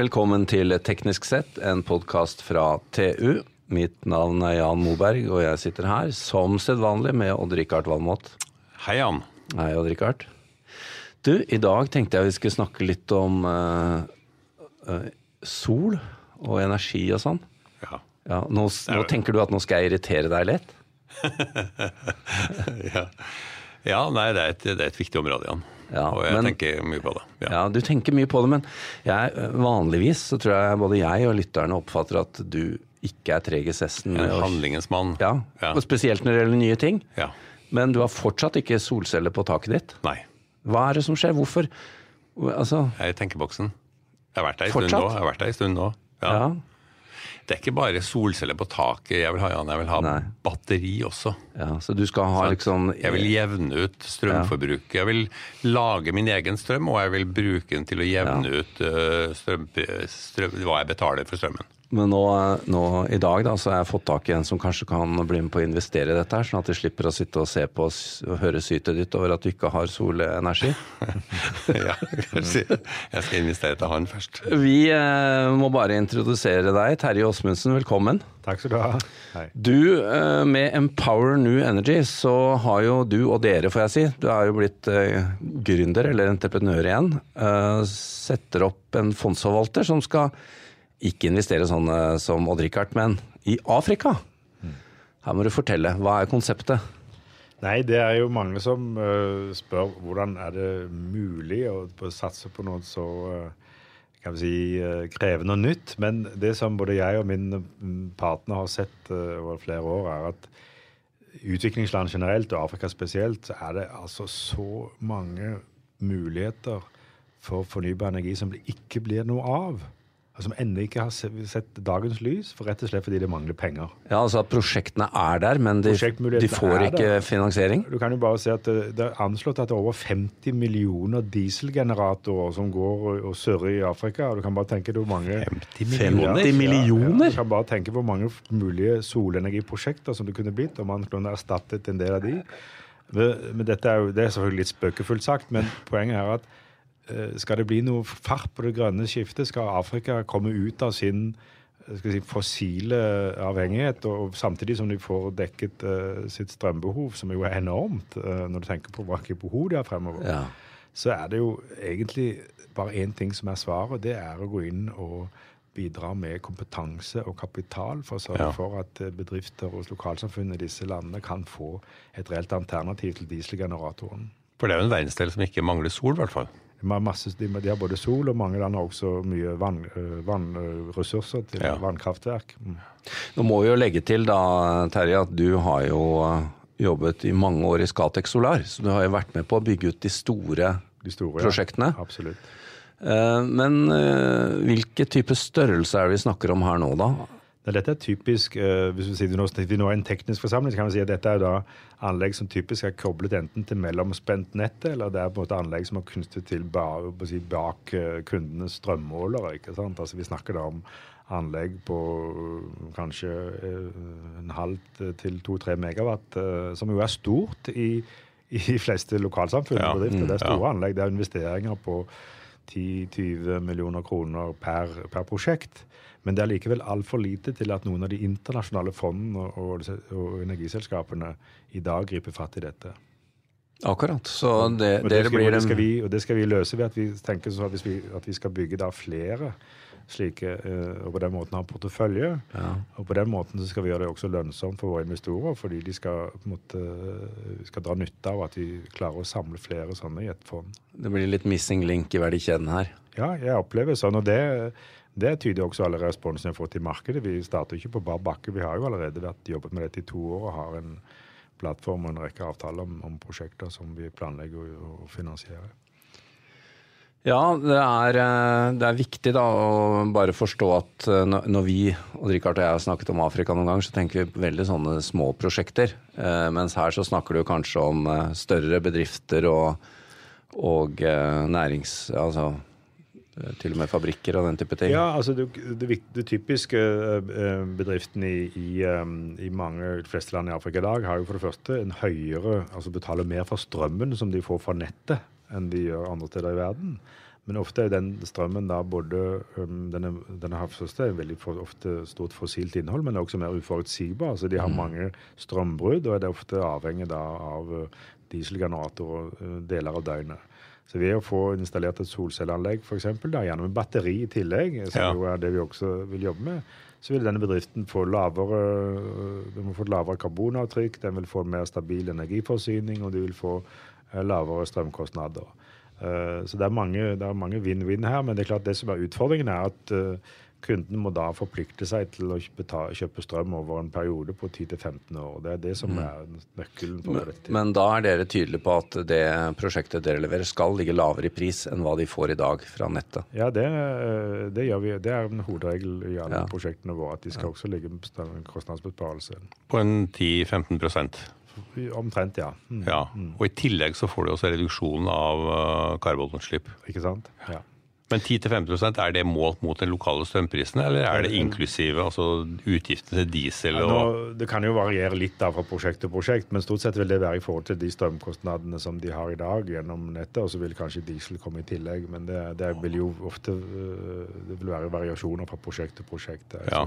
Velkommen til Teknisk sett, en podkast fra TU. Mitt navn er Jan Moberg, og jeg sitter her som sedvanlig med Odd-Rikard Valmot. Hei, Jan. Hei, Odd-Rikard. Du, i dag tenkte jeg vi skulle snakke litt om uh, uh, sol og energi og sånn. Ja. Ja, nå, nå tenker du at nå skal jeg irritere deg litt? ja. Ja. nei, det er, et, det er et viktig område, Jan. Ja, og jeg men- tenker mye på det. Ja. Ja, du tenker mye på det, men jeg, vanligvis så tror jeg både jeg og lytterne oppfatter at du ikke er treg i cessen. En handlingens mann. Ja, Ja. og spesielt når det gjelder nye ting. Ja. Men du har fortsatt ikke solceller på taket ditt. Nei, Hva er det som skjer? Hvorfor? Altså, jeg er i tenkeboksen. Jeg har vært der en stund nå. Jeg har vært der en stund nå. Ja. Ja. Det er ikke bare solceller på taket jeg vil ha, Jan. Jeg vil ha Nei. batteri også. ja, så du skal ha liksom Jeg vil jevne ut strømforbruket. Jeg vil lage min egen strøm, og jeg vil bruke den til å jevne ut øh, strøm, strøm, hva jeg betaler for strømmen. Men nå, nå i dag da, så har jeg fått tak i en som kanskje kan bli med på å investere i dette, her, sånn at de slipper å sitte og se på og høre sytet ditt over at du ikke har solenergi. ja, kanskje jeg skal investere til han først. Vi eh, må bare introdusere deg. Terje Åsmundsen, velkommen. Takk skal du ha. Hei. Du, eh, med Empower New Energy, så har jo du, og dere får jeg si, du er jo blitt eh, gründer eller entreprenør igjen, eh, setter opp en fondsforvalter som skal ikke investere sånn som Odd-Rikard, men i Afrika. Her må du fortelle. Hva er konseptet? Nei, det er jo mange som uh, spør hvordan er det mulig å satse på noe så uh, kan vi si, uh, krevende og nytt. Men det som både jeg og min mm, partner har sett over flere år, er at utviklingsland generelt, og Afrika spesielt, så er det altså så mange muligheter for fornybar energi som det ikke blir noe av. Som ennå ikke har sett dagens lys, for rett og slett fordi det mangler penger. Ja, altså at Prosjektene er der, men de, de får ikke der. finansiering? Du kan jo bare si at det, det er anslått at det er over 50 millioner dieselgeneratorer som går og, surrer i Afrika. og Du kan bare tenke hvor mange 50 millioner? 50 millioner? Ja, du kan bare tenke hvor mange mulige solenergiprosjekter som det kunne blitt om man kunne erstattet en del av de. Men, men dette er jo det er selvfølgelig litt spøkefullt sagt, men poenget er at skal det bli noe fart på det grønne skiftet, skal Afrika komme ut av sin eh, si, fossile avhengighet, og, samtidig som de får dekket uh, sitt strømbehov, som jo er enormt uh, når du tenker på hvilke behov de har fremover Ja. så er det jo egentlig bare én ting som er svaret, og det er å gå inn og bidra med kompetanse og kapital for å sørge Ja. for at eh, bedrifter og lokalsamfunn i disse landene kan få et reelt alternativ til dieselgeneratoren. For det er jo en verdensdel som ikke mangler sol, i hvert fall. De har, masse, de, de har både sol, og mange land har også mye vann, øh, vannressurser til Ja. vannkraftverk. Mm. Nå må vi jo legge til da, Terje, at du har jo eh, jobbet i mange år i Scatec Solar, så du har jo vært med på å bygge ut de store De store Prosjektene? Absolutt. Eh, Men eh, hvilke type størrelse er det vi snakker om her nå, da? Dette er typisk, eh, hvis vi sier vi nå er en teknisk forsamling, så kan vi si at dette er da anlegg som typisk er koblet enten til mellomspentnettet, eller det er på en måte anlegg som er knyttet til ba, på å si, bak eh, kundenes strømmålere. ikke sant? Altså Vi snakker da om anlegg på eh, kanskje en halv til to-tre megawatt, som jo er stort i, i de fleste lokalsamfunn Ja. Det er store ja. anlegg. Det er investeringer på 10-20 millioner kroner per, per prosjekt. Men det er likevel altfor lite til at noen av de internasjonale fondene og, og energiselskapene i dag griper fatt i dette. Akkurat. Så det, Og det, skal, blir det, skal vi, og det skal vi løse ved at vi tenker så at, hvis vi, at vi skal bygge da flere slike, eh, og på den måten ha portefølje. Ja. Og på den måten så skal vi gjøre det også lønnsomt for våre investorer, fordi de skal, måtte, skal dra nytte av at vi klarer å samle flere sånne i et fond. Det blir litt missing link i verdikjeden her. Ja, jeg opplever sånn, og det, det tyder også alle responsene vi har fått i markedet. Vi starter ikke på bar bakke. Vi har jo allerede vært, jobbet med dette i to år og har en plattform og en rekke avtaler om, om prosjekter som vi planlegger å, finansiere. Ja, det er, eh, det er viktig da å bare forstå at eh, når vi og Richard og jeg har snakket om Afrika noen ganger, så tenker vi veldig sånne små prosjekter. Eh, Mens her så snakker du kanskje om større bedrifter og, og nærings... Altså til og med fabrikker og den type ting. Ja, altså det, det, det typiske eh, bedriften i, i, eh, i mange de fleste land i Afrika i dag har jo for det første en høyere Altså betaler mer for strømmen som de får fra nettet enn de gjør andre steder i verden. Men ofte er den strømmen da både um, Denne, denne havsøste er veldig for, ofte stort fossilt innhold, men er også mer uforutsigbar. Så de har mm. mange strømbrudd, og er det ofte avhengig da av dieselgeneratorer deler av døgnet. Så ved å få installert et solcelleanlegg f.eks., gjennom en batteri i tillegg, som ja. jo er det vi også vil jobbe med, så vil denne bedriften få lavere, må få lavere karbonavtrykk, den vil få en mer stabil energiforsyning, og de vil få eh, lavere strømkostnader. Eh, så det er mange vinn-vinn her, men det er klart det som er utfordringen, er at Kunden må da forplikte seg til å betale, kjøpe strøm over en periode på 10-15 år. Det er det som mm. er nøkkelen. for men, dette. Men da er dere tydelige på at det prosjektet dere leverer skal ligge lavere i pris enn hva de får i dag fra nettet? Ja, det, det gjør vi. Det er en hovedregel i alle ja. prosjektene våre. At de skal ja. også ligge med kostnadsbesparelse. På en 10-15 Omtrent, ja. Mm. ja. Mm. Og i tillegg så får du også reduksjon av uh, karbonutslipp. Ikke sant. Ja. Men 10-15% er det målt mot den lokale strømprisene, eller er det inklusive altså utgiftene til diesel? Og... Ja, nå, det kan jo variere litt da fra prosjekt til prosjekt, men stort sett vil det være i forhold til de strømkostnadene som de har i dag gjennom nettet, og så vil kanskje diesel komme i tillegg. Men det, det vil jo ofte det vil være variasjoner fra prosjekt til prosjekt. Ja.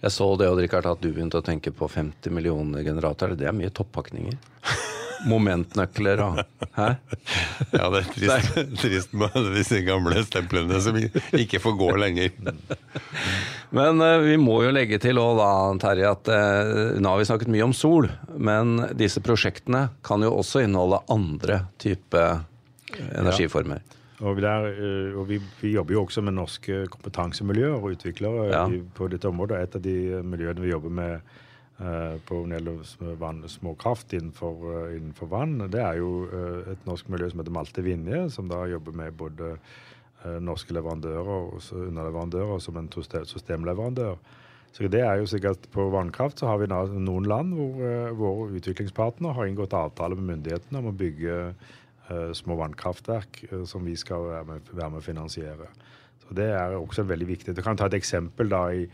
Jeg så det, Odd Rikard, at du begynte å tenke på 50 millioner generatorer. Det er mye toppakninger momentnøkler og Hæ? Ja, det er trist, trist med disse gamle stemplene som ikke får gå lenger. Men uh, vi må jo legge til òg da, Terje, at uh, nå har vi snakket mye om sol. Men disse prosjektene kan jo også inneholde andre type energiformer. Ja. Og, der, og vi, vi, jobber jo også med norske kompetansemiljøer og utviklere ja. på dette området. Et av de miljøene vi jobber med Eh, på når det gjelder småkraft innenfor, eh, innenfor, vann. Det er jo eh, et norsk miljø som heter Malte Vinje, som da jobber med både norske leverandører og underleverandører som en systemleverandør. Så det er jo sikkert På vannkraft så har vi noen land hvor våre utviklingspartnere har inngått avtale med myndighetene om å bygge små vannkraftverk som vi skal være med å finansiere. Så Det er også veldig viktig. Du kan ta et eksempel da i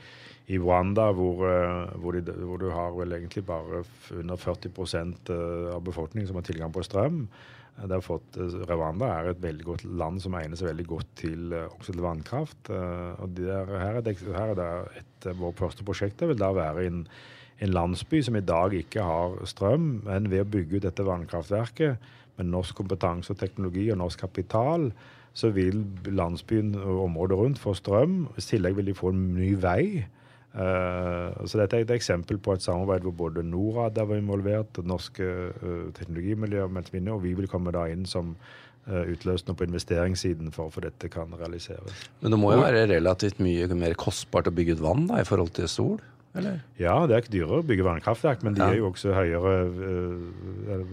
i Rwanda, hvor, eh, hvor, de, hvor, du har vel egentlig bare under 40 eh, av befolkningen som har tilgang på strøm. Fått, eh, Rwanda er et veldig godt land som egner seg veldig godt til, også til vannkraft. og der, her, er det, her er det et Vårt første prosjekt vil da være en, en landsby som i dag ikke har strøm, men ved å bygge ut dette vannkraftverket med norsk kompetanse og teknologi og norsk kapital, så vil landsbyen og området rundt få strøm. I tillegg vil de få en ny vei. Uh, så Dette er et eksempel på et samarbeid hvor både Norad var involvert, og norske uh, teknologimiljøer meldt inn, og vi vil komme da inn som uh, utløsende på investeringssiden for få dette kan realiseres. Men det må jo være relativt mye mer kostbart å bygge ut vann da, i forhold til sol? Eller? Ja, det er ikke dyrere å bygge vannkraftverk, men de ja. er jo også høyere,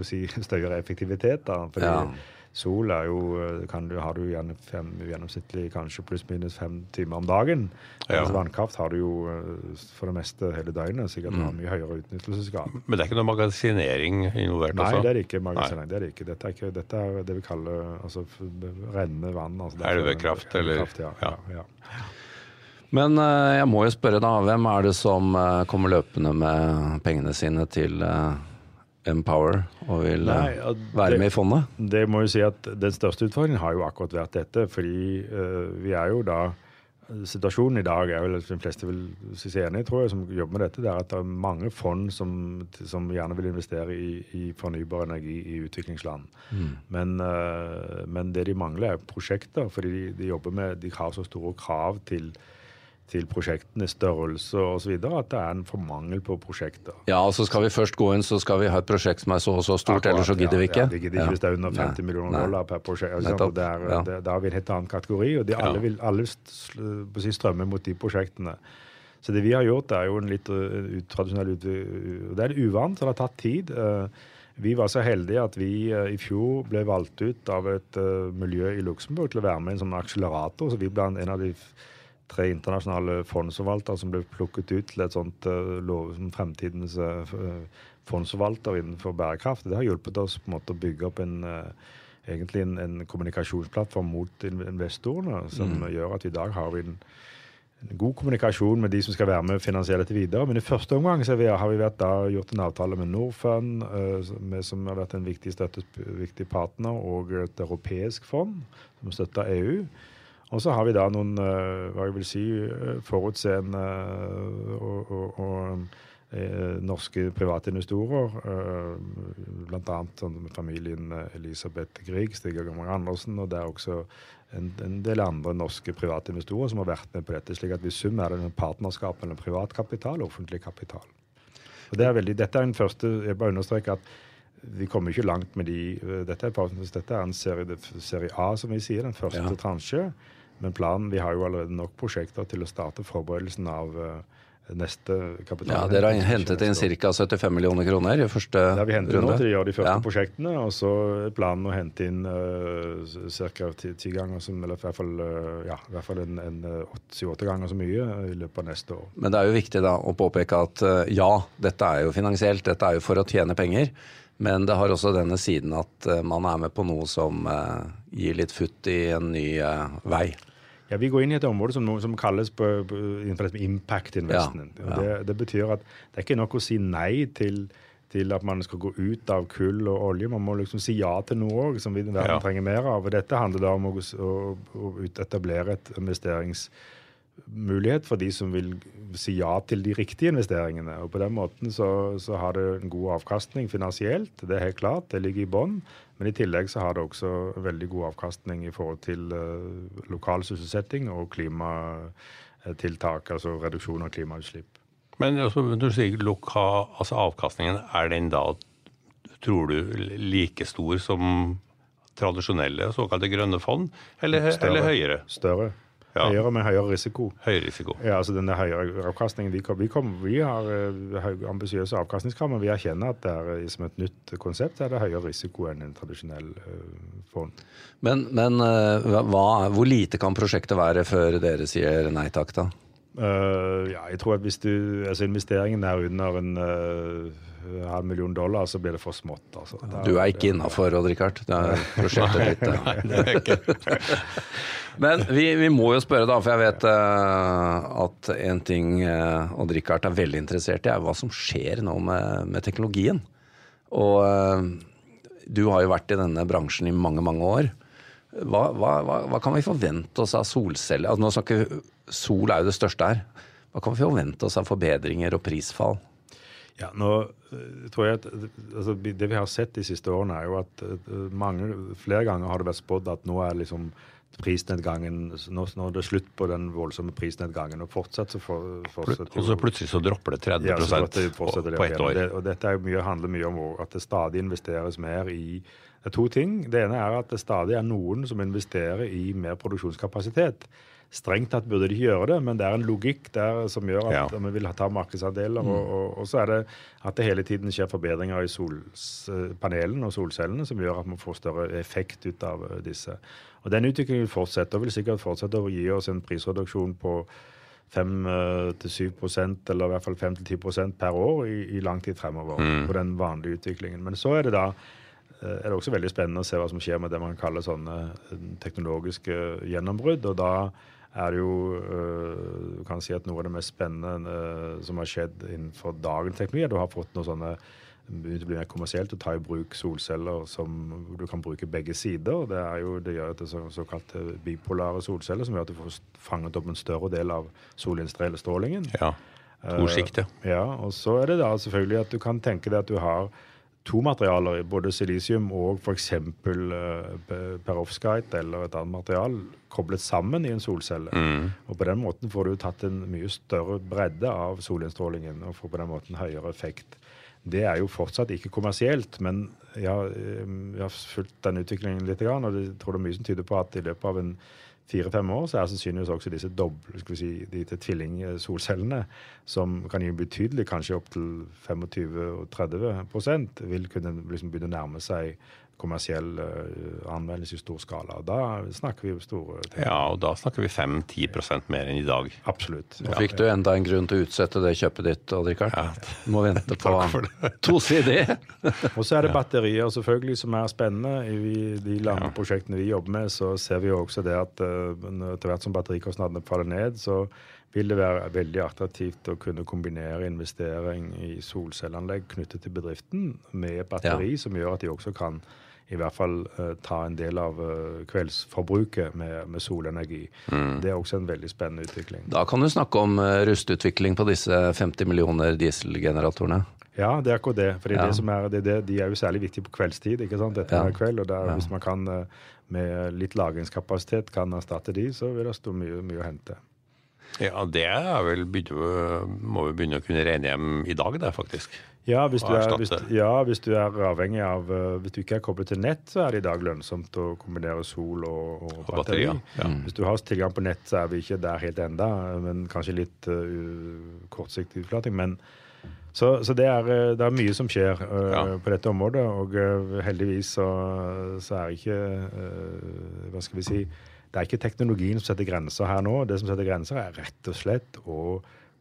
si, større effektivitet. da, fordi ja. Sol er jo, eh, kan du, har du gjerne fem, gjennomsnittlig kanskje pluss-minus fem timer om dagen. Ja. Altså Vannkraft har du jo eh, for det meste hele døgnet. Sikkert mm. har mye høyere utnyttelsesgrad. Men det er ikke noe magasinering involvert? Nei, også? det er ikke. magasinering, det er det ikke. Dette er, ikke, dette er det vi kaller altså, rennende vann. Altså, Elvekraft, eller? Kraft, ja, ja. ja. Men uh, jeg må jo spørre, da. Hvem er det som kommer løpende med pengene sine til Empower og vil Nei, ja, være med i fondet? Det må jo si at Den største utfordringen har jo akkurat vært dette. Fordi uh, vi er jo da Situasjonen i dag er vel de fleste vil si seg enige, tror jeg, som jobber med dette, det er at det er mange fond som, som gjerne vil investere i, i, fornybar energi i utviklingsland. Mm. Men, uh, men, det de mangler, er prosjekter. fordi de, de, jobber med, de har så store krav til til prosjektene, størrelse osv. At det er en for mangel på prosjekter. Ja, altså skal vi først gå inn, så skal vi ha et prosjekt som er så og så stort, ellers så gidder ja, vi ikke. Ja, det gidder ikke hvis det er under 50 Nei. millioner dollar per prosjekt. Altså, er, ja. det, da har vi en helt annen kategori, og de, alle vil alle strømme mot de prosjektene. Så det vi har gjort, er jo en litt utradisjonell tradisjonell ut, Det er uvant, så det har tatt tid. Vi var så heldige at vi i fjor ble valgt ut av et miljø i Luxembourg til å være med i en sånn akselerator. Så vi ble en av de tre internasjonale fondsforvaltere som ble plukket ut til et sånt lov som fremtidens uh, fondsforvalter innenfor bærekraft. Det har hjulpet oss på en måte å bygge opp en, uh, egentlig en, en, kommunikasjonsplattform mot investorene, som mm. gjør at i dag har vi en god kommunikasjon med de som skal være med og finansiere dette videre. Men i første omgang vi, har vi vært, da, gjort en avtale med Norfund, uh, som har vært en viktig, støttes, viktig partner, og et europeisk fond som støtter EU. Og så har vi da noen, uh, hva jeg vil si, forutseende og, og, og Eh, norske private investorer, eh, bl.a. Sånn familien Elisabeth Grieg, Stig Agamar Andersen, og det er også en, en, del andre norske private investorer som har vært med på dette. slik at i sum er det en partnerskap mellom privat kapital og offentlig kapital. Og det er veldig, Dette er den første Jeg bare understreker at vi kommer ikke langt med de Dette er, dette er en serie, serie, A, som vi sier, den første ja. transje. Men planen Vi har jo allerede nok prosjekter til å starte forberedelsen av uh, neste kapital. Ja, Dere har hentet inn ca. 75 millioner kroner i første runde? Ja, vi henter runde. nå til å gjøre de første ja. prosjektene. Og så er planen å hente inn uh, ca. ti ganger, som, eller i hvert fall, uh, ja, i hvert fall en, en syv-åtte ganger så mye i løpet av neste år. Men det er jo viktig da å påpeke at uh, ja, dette er jo finansielt, dette er jo for å tjene penger. Men det har også denne siden at man er med på noe som gir litt futt i en ny vei. Ja, Vi går inn i et område som, som kalles på, på, impact investment. Ja, ja. Det, det, betyr at det er ikke nok å si nei til, til at man skal gå ut av kull og olje. Man må liksom si ja til noe òg, som verden ja. trenger mer av. Og Dette handler da om å, å, å etablere et investerings mulighet for de som vil si ja til de riktige investeringene. Og På den måten så, så har det en god avkastning finansielt, det er helt klart, det ligger i bånn. Men i tillegg så har det også veldig god avkastning i forhold til uh, lokal sysselsetting og klimatiltak, altså reduksjon av klimautslipp. Men altså, når du sier lokal, altså avkastningen, er den da, tror du, like stor som tradisjonelle såkalte grønne fond, eller, eller høyere? Større. Ja. Høyere med høyere risiko. Høyere risiko. Ja, altså denne høyere avkastningen. Vi, vi, kom, vi har uh, ambisiøse avkastningskrav, men vi erkjenner at det er, eh, som et nytt konsept er det høyere risiko enn en tradisjonell uh, fond. Men, men uh, hva, hvor lite kan prosjektet være før dere sier nei takk, da? Uh, ja, jeg tror at hvis du, altså Investeringen er under en uh, halv million dollar, så blir det for smått. Altså. du er ikke innafor, Odd Rikard. Det er prosjektet ditt. Nei, det er ikke. Men vi, vi, må jo spørre, da, for jeg vet uh, at en ting uh, Odd Rikard er veldig interessert i, er hva som skjer nå med, med teknologien. Og uh, du har jo vært i denne bransjen i mange, mange år. Hva, hva, hva, hva kan vi forvente oss av solceller? Altså, nå snakker Sol er jo det største her. Hva kan vi forvente oss av forbedringer og prisfall? Ja, nå tror jeg at altså, Det vi har sett de siste årene, er jo at mange, flere ganger har det vært spådd at nå er liksom prisnedgangen nå, nå, er det slutt på den voldsomme prisnedgangen. Og fortsatt så for, fortsetter Og så plutselig så dropper det 30 ja, det på, på ett år. Det, og dette mye, handler mye om at det stadig investeres mer i det er to ting. Det ene er at det stadig er noen som investerer i mer produksjonskapasitet. Strengt tatt burde de ikke gjøre det, men det er en logikk der som gjør at ja. vi vil ta markedsandeler. Mm. Og, og, og, så er det at det hele tiden skjer forbedringer i solpanelene og solcellene som gjør at man får større effekt ut av eh, disse. Og Den utviklingen vil fortsette, og vil sikkert fortsette å gi oss en prisreduksjon på 5-7 eh, eller i hvert fall 5-10% per år i, i, lang tid fremover mm. på den vanlige utviklingen. Men så er det da er det også veldig spennende å se hva som skjer med det man kaller sånne teknologiske gjennombrudd. og da er det jo øh, du kan si at noe av det mest spennende som har skjedd innenfor dagens teknologi. Du har fått noe sånne begynt å bli mer kommersielt å ta i bruk solceller som du kan bruke begge sider. Det, er jo, det gjør det så, såkalte bipolare solceller, som gjør at du får fanget opp en større del av solinstrålingen. Ja, to. Uh, ja, og så er det da selvfølgelig at du kan tenke deg at du har to materialer, både silisium og f.eks. Uh, perovskite eller et annet material, koblet sammen i en solcelle. Mm. Og På den måten får du tatt en mye større bredde av solinnstrålingen og får på den måten høyere effekt. Det er jo fortsatt ikke kommersielt, men jeg har, eh, jeg har fulgt den utviklingen litt, og jeg tror det er mye som tyder på at i løpet av en fire-fem år, så er sannsynligvis også disse doble, skal vi si, de tvillingsolcellene, som kan gi betydelig, kanskje opptil 25-30 vil kunne liksom begynne å nærme seg kommersiell uh, anvendelse i stor skala. Da snakker vi store ting. Ja, og da snakker vi 5-10% mer enn i dag. Absolutt. Nå fikk du enda en grunn til å utsette det kjøpet ditt, Odd Rikard. Ja. Du må vente på tosidig. og så er det batterier selvfølgelig som er spennende. I de landeprosjektene vi jobber med, så ser vi jo også det at uh, etter hvert som batterikostnadene faller ned, så vil det være veldig attraktivt å kunne kombinere investering i solcelleanlegg knyttet til bedriften med batteri, som gjør at de også kan i hvert fall uh, ta en del av uh, kveldsforbruket med, med solenergi. Det er også en veldig spennende utvikling. Da kan du snakke om uh, rustutvikling på disse 50 millioner dieselgeneratorene. Ja, det er akkurat det. Fordi Ja. det som er, det, det, de er jo særlig viktige på kveldstid. ikke sant? Dette Ja. er kveld, og der, Ja. Hvis man kan med litt lagringskapasitet kan erstatte de, så vil det stå mye, mye å hente. Ja, det er vel må vi begynne å kunne regne hjem i dag, det, faktisk. Ja, hvis du, er, hvis, ja, hvis du er avhengig av uh, Hvis du ikke er koblet til nett, så er det i dag lønnsomt å kombinere sol og, og Og batteri. ja. Hvis du har tilgang på nett, så er vi ikke der helt enda, men kanskje litt uh, kortsiktig utflating. Men så, så det, er, uh, det er mye som skjer uh, Ja. på dette området, og uh, heldigvis så, så er ikke uh, Hva skal vi si Det er ikke teknologien som setter grenser her nå. Det som setter grenser, er rett og slett å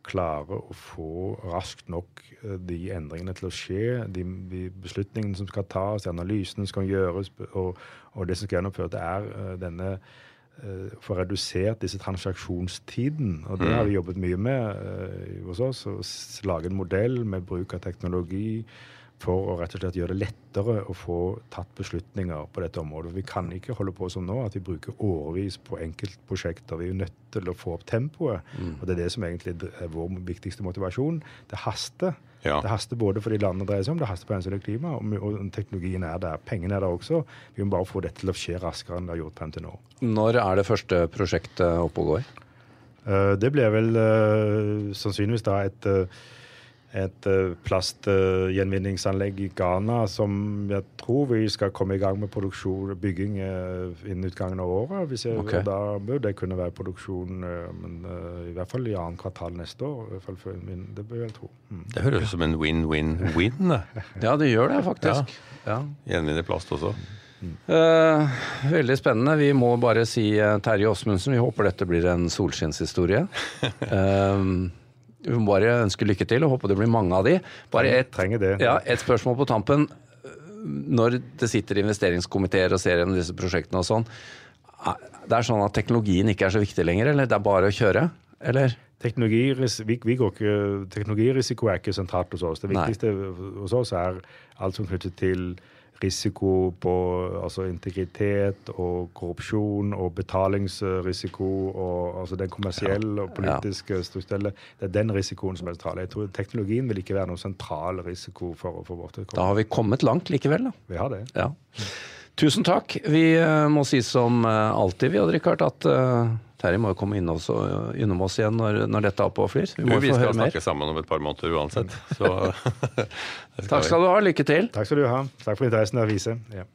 klare å få raskt nok eh, de endringene til å skje, de, de beslutningene som skal tas, de analysene som skal gjøres, og, og det som skal gjennomføres, det er eh, denne eh, få redusert disse transaksjonstiden. Og det har vi jobbet mye med hos oss. Å lage en modell med bruk av teknologi for å rett og slett gjøre det lettere å få tatt beslutninger på dette området. Vi kan ikke holde på som nå, at vi bruker årevis på enkeltprosjekter. Vi er nødt til å få opp tempoet. Og det er det som egentlig er vår viktigste motivasjon. Det haster. Ja. Det haster både for de landene det dreier seg om, det haster på hensyn til klima, og, og teknologien er der. Pengene er der også. Vi må bare få dette til å skje raskere enn det har gjort frem til nå. Når er det første prosjektet oppe og går? Eh, det blir vel eh, sannsynligvis da et, eh, et uh, plastgjenvinningsanlegg i Ghana som jeg tror vi skal komme i gang med produksjon og bygging eh, innen utgangen av året. Hvis jeg, okay. Da bør det kunne være produksjon eh, men, eh, i hvert fall i annet kvartal neste år. I hvert fall for min, det bør jeg tro. Mm. Det høres ut som en win-win-win. Ja, det gjør det faktisk. Ja. Gjenvinne plast også. Uh, veldig spennende. Vi må bare si uh, Terje Åsmundsen, vi håper dette blir en solskinnshistorie. Eh, vi må bare ønske lykke til og håpe det blir mange av de. Bare et, ja, et spørsmål på tampen. Når det sitter investeringskomiteer og ser gjennom disse prosjektene og sånn, det er sånn at teknologien ikke er så viktig lenger, eller det er bare å kjøre? Eller? Teknologiris vi, vi ikke, teknologirisiko er ikke sentralt hos oss. Det Nei. viktigste hos oss er alt som knytter til risiko på altså integritet og korrupsjon og betalingsrisiko og altså den kommersielle og politiske strukturelle. Det er den risikoen som er sentral. Jeg tror teknologien vil ikke være noen sentral risiko for, for vårt Da har vi kommet langt likevel, da. Vi har det. Ja. Tusen takk. Vi eh, må si som eh, alltid, vi, Odd-Rikard, at eh, Terje må jo komme innom oss, innom oss igjen når, når dette er og flyr. Vi Du, må vi få skal høre mer. snakke sammen om et par måneder uansett. Så skal Takk skal du ha. Lykke til. Takk skal du ha. Takk for interessen av å vise. Ja.